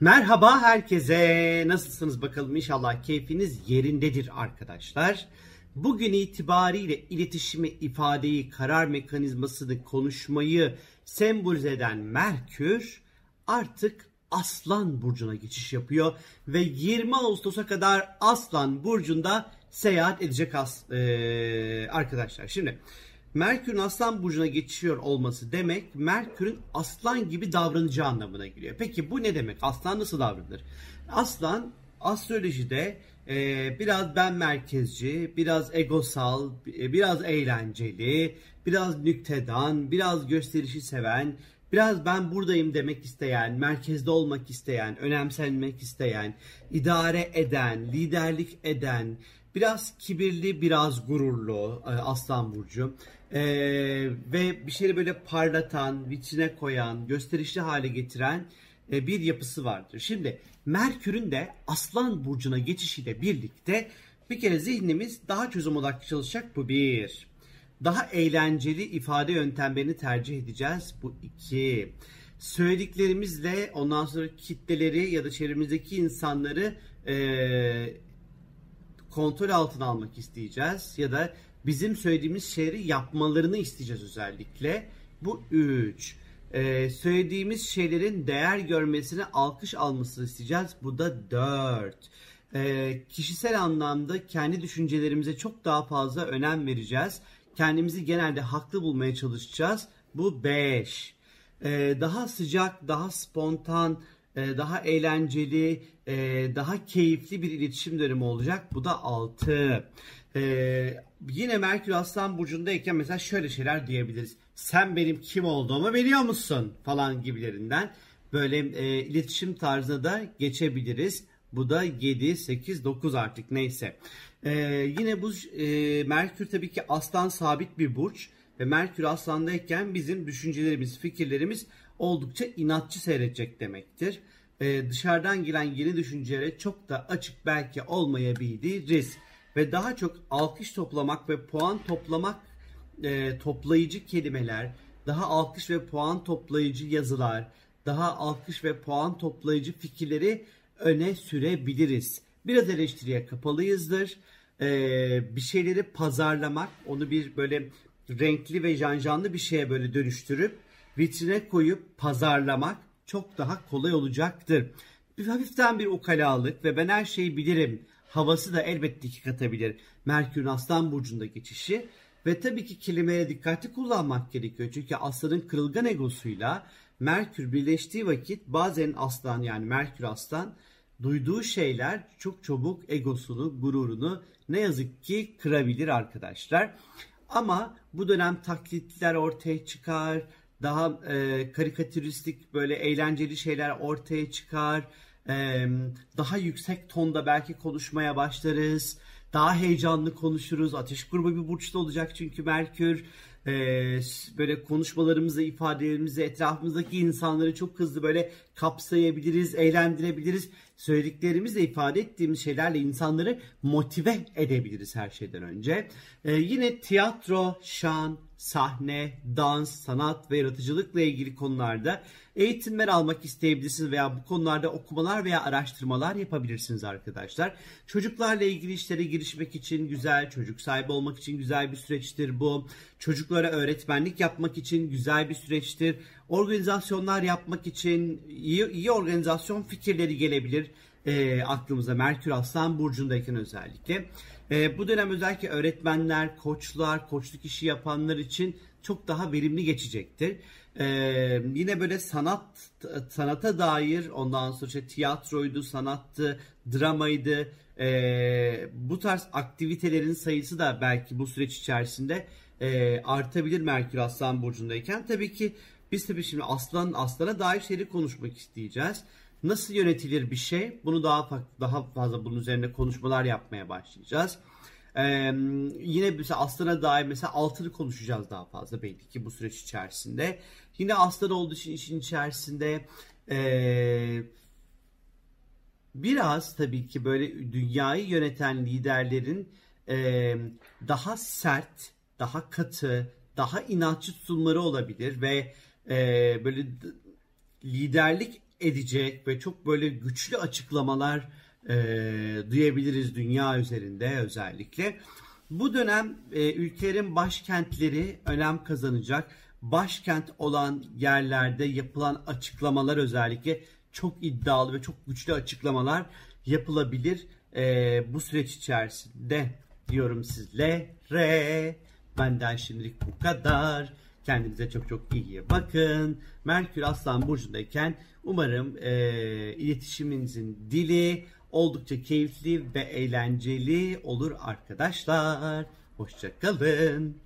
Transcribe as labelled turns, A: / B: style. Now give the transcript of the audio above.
A: Merhaba herkese. Nasılsınız bakalım inşallah keyfiniz yerindedir arkadaşlar. Bugün itibariyle iletişimi, ifadeyi, karar mekanizmasını, konuşmayı sembolize eden Merkür artık Aslan burcuna geçiş yapıyor ve 20 Ağustos'a kadar Aslan burcunda seyahat edecek as ee, arkadaşlar. Şimdi Merkür'ün Aslan burcuna geçiyor olması demek Merkür'ün Aslan gibi davranacağı anlamına geliyor. Peki bu ne demek? Aslan nasıl davranır? Aslan astrolojide e, biraz ben merkezci, biraz egosal, e, biraz eğlenceli, biraz nüktedan, biraz gösterişi seven, biraz ben buradayım demek isteyen, merkezde olmak isteyen, önemsenmek isteyen, idare eden, liderlik eden, biraz kibirli, biraz gururlu e, Aslan Burcu. Ee, ve bir şeyi böyle parlatan, vitrine koyan, gösterişli hale getiren e, bir yapısı vardır. Şimdi Merkür'ün de Aslan Burcu'na geçişiyle birlikte bir kere zihnimiz daha çözüm odaklı çalışacak bu bir. Daha eğlenceli ifade yöntemlerini tercih edeceğiz bu iki. Söylediklerimizle ondan sonra kitleleri ya da çevremizdeki insanları e, kontrol altına almak isteyeceğiz ya da bizim söylediğimiz şeyleri yapmalarını isteyeceğiz özellikle. Bu üç. Ee, söylediğimiz şeylerin değer görmesine alkış almasını isteyeceğiz. Bu da dört. Ee, kişisel anlamda kendi düşüncelerimize çok daha fazla önem vereceğiz. Kendimizi genelde haklı bulmaya çalışacağız. Bu beş. Ee, daha sıcak, daha spontan, daha eğlenceli, e, daha keyifli bir iletişim dönemi olacak. Bu da 6. Ee, yine Merkür Aslan Burcu'ndayken mesela şöyle şeyler diyebiliriz. Sen benim kim olduğumu biliyor musun? Falan gibilerinden böyle e, iletişim tarzına da geçebiliriz. Bu da 7, 8, 9 artık neyse. Ee, yine bu e, Merkür tabii ki aslan sabit bir burç. Ve Merkür aslandayken bizim düşüncelerimiz, fikirlerimiz oldukça inatçı seyredecek demektir. Ee, dışarıdan gelen yeni düşüncelere çok da açık belki olmayabiliriz ve daha çok alkış toplamak ve puan toplamak e, toplayıcı kelimeler, daha alkış ve puan toplayıcı yazılar, daha alkış ve puan toplayıcı fikirleri öne sürebiliriz. Biraz eleştiriye kapalıyızdır. Ee, bir şeyleri pazarlamak, onu bir böyle renkli ve janjanlı bir şeye böyle dönüştürüp vitrine koyup pazarlamak çok daha kolay olacaktır. Bir hafiften bir ukalalık ve ben her şeyi bilirim havası da elbette ki katabilir. Merkür'ün Aslan Burcu'nda geçişi ve tabii ki kelimeye dikkatli kullanmak gerekiyor. Çünkü Aslan'ın kırılgan egosuyla Merkür birleştiği vakit bazen Aslan yani Merkür Aslan duyduğu şeyler çok çabuk egosunu, gururunu ne yazık ki kırabilir arkadaşlar. Ama bu dönem taklitler ortaya çıkar, daha e, karikatüristik böyle eğlenceli şeyler ortaya çıkar daha yüksek tonda belki konuşmaya başlarız. Daha heyecanlı konuşuruz. Ateş grubu bir burçta olacak çünkü Merkür. Böyle konuşmalarımızı, ifadelerimizi, etrafımızdaki insanları çok hızlı böyle kapsayabiliriz, eğlendirebiliriz. Söylediklerimizle ifade ettiğimiz şeylerle insanları motive edebiliriz her şeyden önce. yine tiyatro, şan, sahne, dans, sanat ve yaratıcılıkla ilgili konularda eğitimler almak isteyebilirsiniz veya bu konularda okumalar veya araştırmalar yapabilirsiniz arkadaşlar. Çocuklarla ilgili işlere girişmek için güzel, çocuk sahibi olmak için güzel bir süreçtir bu. Çocuklara öğretmenlik yapmak için güzel bir süreçtir. Organizasyonlar yapmak için iyi, iyi organizasyon fikirleri gelebilir e, aklımıza Merkür Aslan Burcu'ndayken özellikle. E, bu dönem özellikle öğretmenler, koçlar, koçluk işi yapanlar için çok daha verimli geçecektir. E, yine böyle sanat sanata dair ondan sonra işte tiyatroydu, sanattı, dramaydı. E, bu tarz aktivitelerin sayısı da belki bu süreç içerisinde e, artabilir Merkür Aslan Burcu'ndayken. Tabii ki biz tabii şimdi aslan aslana dair şeyleri konuşmak isteyeceğiz. Nasıl yönetilir bir şey? Bunu daha daha fazla bunun üzerine konuşmalar yapmaya başlayacağız. Ee, yine mesela aslana dair mesela altını konuşacağız daha fazla belli ki bu süreç içerisinde. Yine aslan olduğu için işin içerisinde ee, biraz tabii ki böyle dünyayı yöneten liderlerin ee, daha sert, daha katı, daha inatçı tutumları olabilir ve e, böyle liderlik edecek ve çok böyle güçlü açıklamalar e, duyabiliriz dünya üzerinde özellikle. Bu dönem e, ülkelerin başkentleri önem kazanacak. Başkent olan yerlerde yapılan açıklamalar özellikle çok iddialı ve çok güçlü açıklamalar yapılabilir e, bu süreç içerisinde diyorum sizlere. Benden şimdilik bu kadar. Kendinize çok çok iyi bakın. Merkür Aslan Burcu'ndayken umarım e, iletişiminizin dili oldukça keyifli ve eğlenceli olur arkadaşlar. Hoşçakalın.